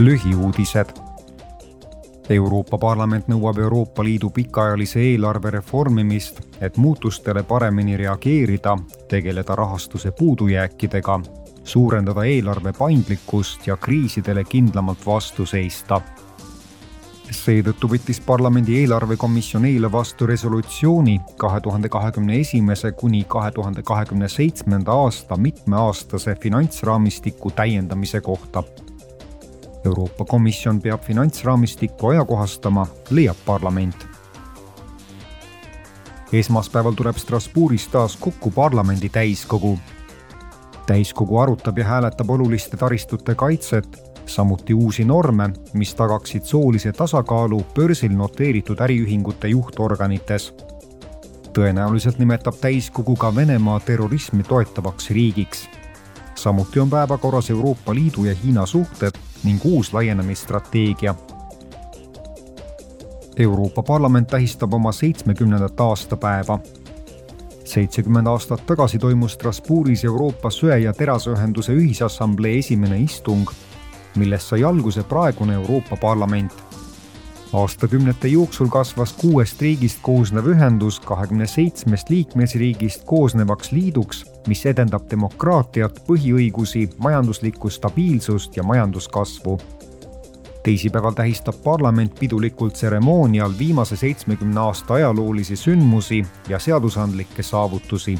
lühiuudised. Euroopa Parlament nõuab Euroopa Liidu pikaajalise eelarve reformimist, et muutustele paremini reageerida, tegeleda rahastuse puudujääkidega, suurendada eelarve paindlikkust ja kriisidele kindlamalt vastu seista seetõttu võttis parlamendi eelarvekomisjon eile vastu resolutsiooni kahe tuhande kahekümne esimese kuni kahe tuhande kahekümne seitsmenda aasta mitmeaastase finantsraamistiku täiendamise kohta. Euroopa Komisjon peab finantsraamistikku ajakohastama, leiab parlament. esmaspäeval tuleb Strasbourgis taas kokku parlamendi täiskogu. täiskogu arutab ja hääletab oluliste taristute kaitset samuti uusi norme, mis tagaksid soolise tasakaalu börsil noteeritud äriühingute juhtorganites. tõenäoliselt nimetab täiskogu ka Venemaa terrorismi toetavaks riigiks. Samuti on päevakorras Euroopa Liidu ja Hiina suhted ning uus laienemisstrateegia. Euroopa Parlament tähistab oma seitsmekümnendat aastapäeva seitsekümmend aastat tagasi toimus Strasbourgis Euroopa Söe- ja Teraseühenduse Ühisassamblee esimene istung millest sai alguse praegune Euroopa Parlament. Aastakümnete jooksul kasvas kuuest riigist koosnev ühendus kahekümne seitsmest liikmesriigist koosnevaks liiduks, mis edendab demokraatiat, põhiõigusi, majanduslikku stabiilsust ja majanduskasvu. Teisipäeval tähistab parlament pidulikult tseremoonial viimase seitsmekümne aasta ajaloolisi sündmusi ja seadusandlikke saavutusi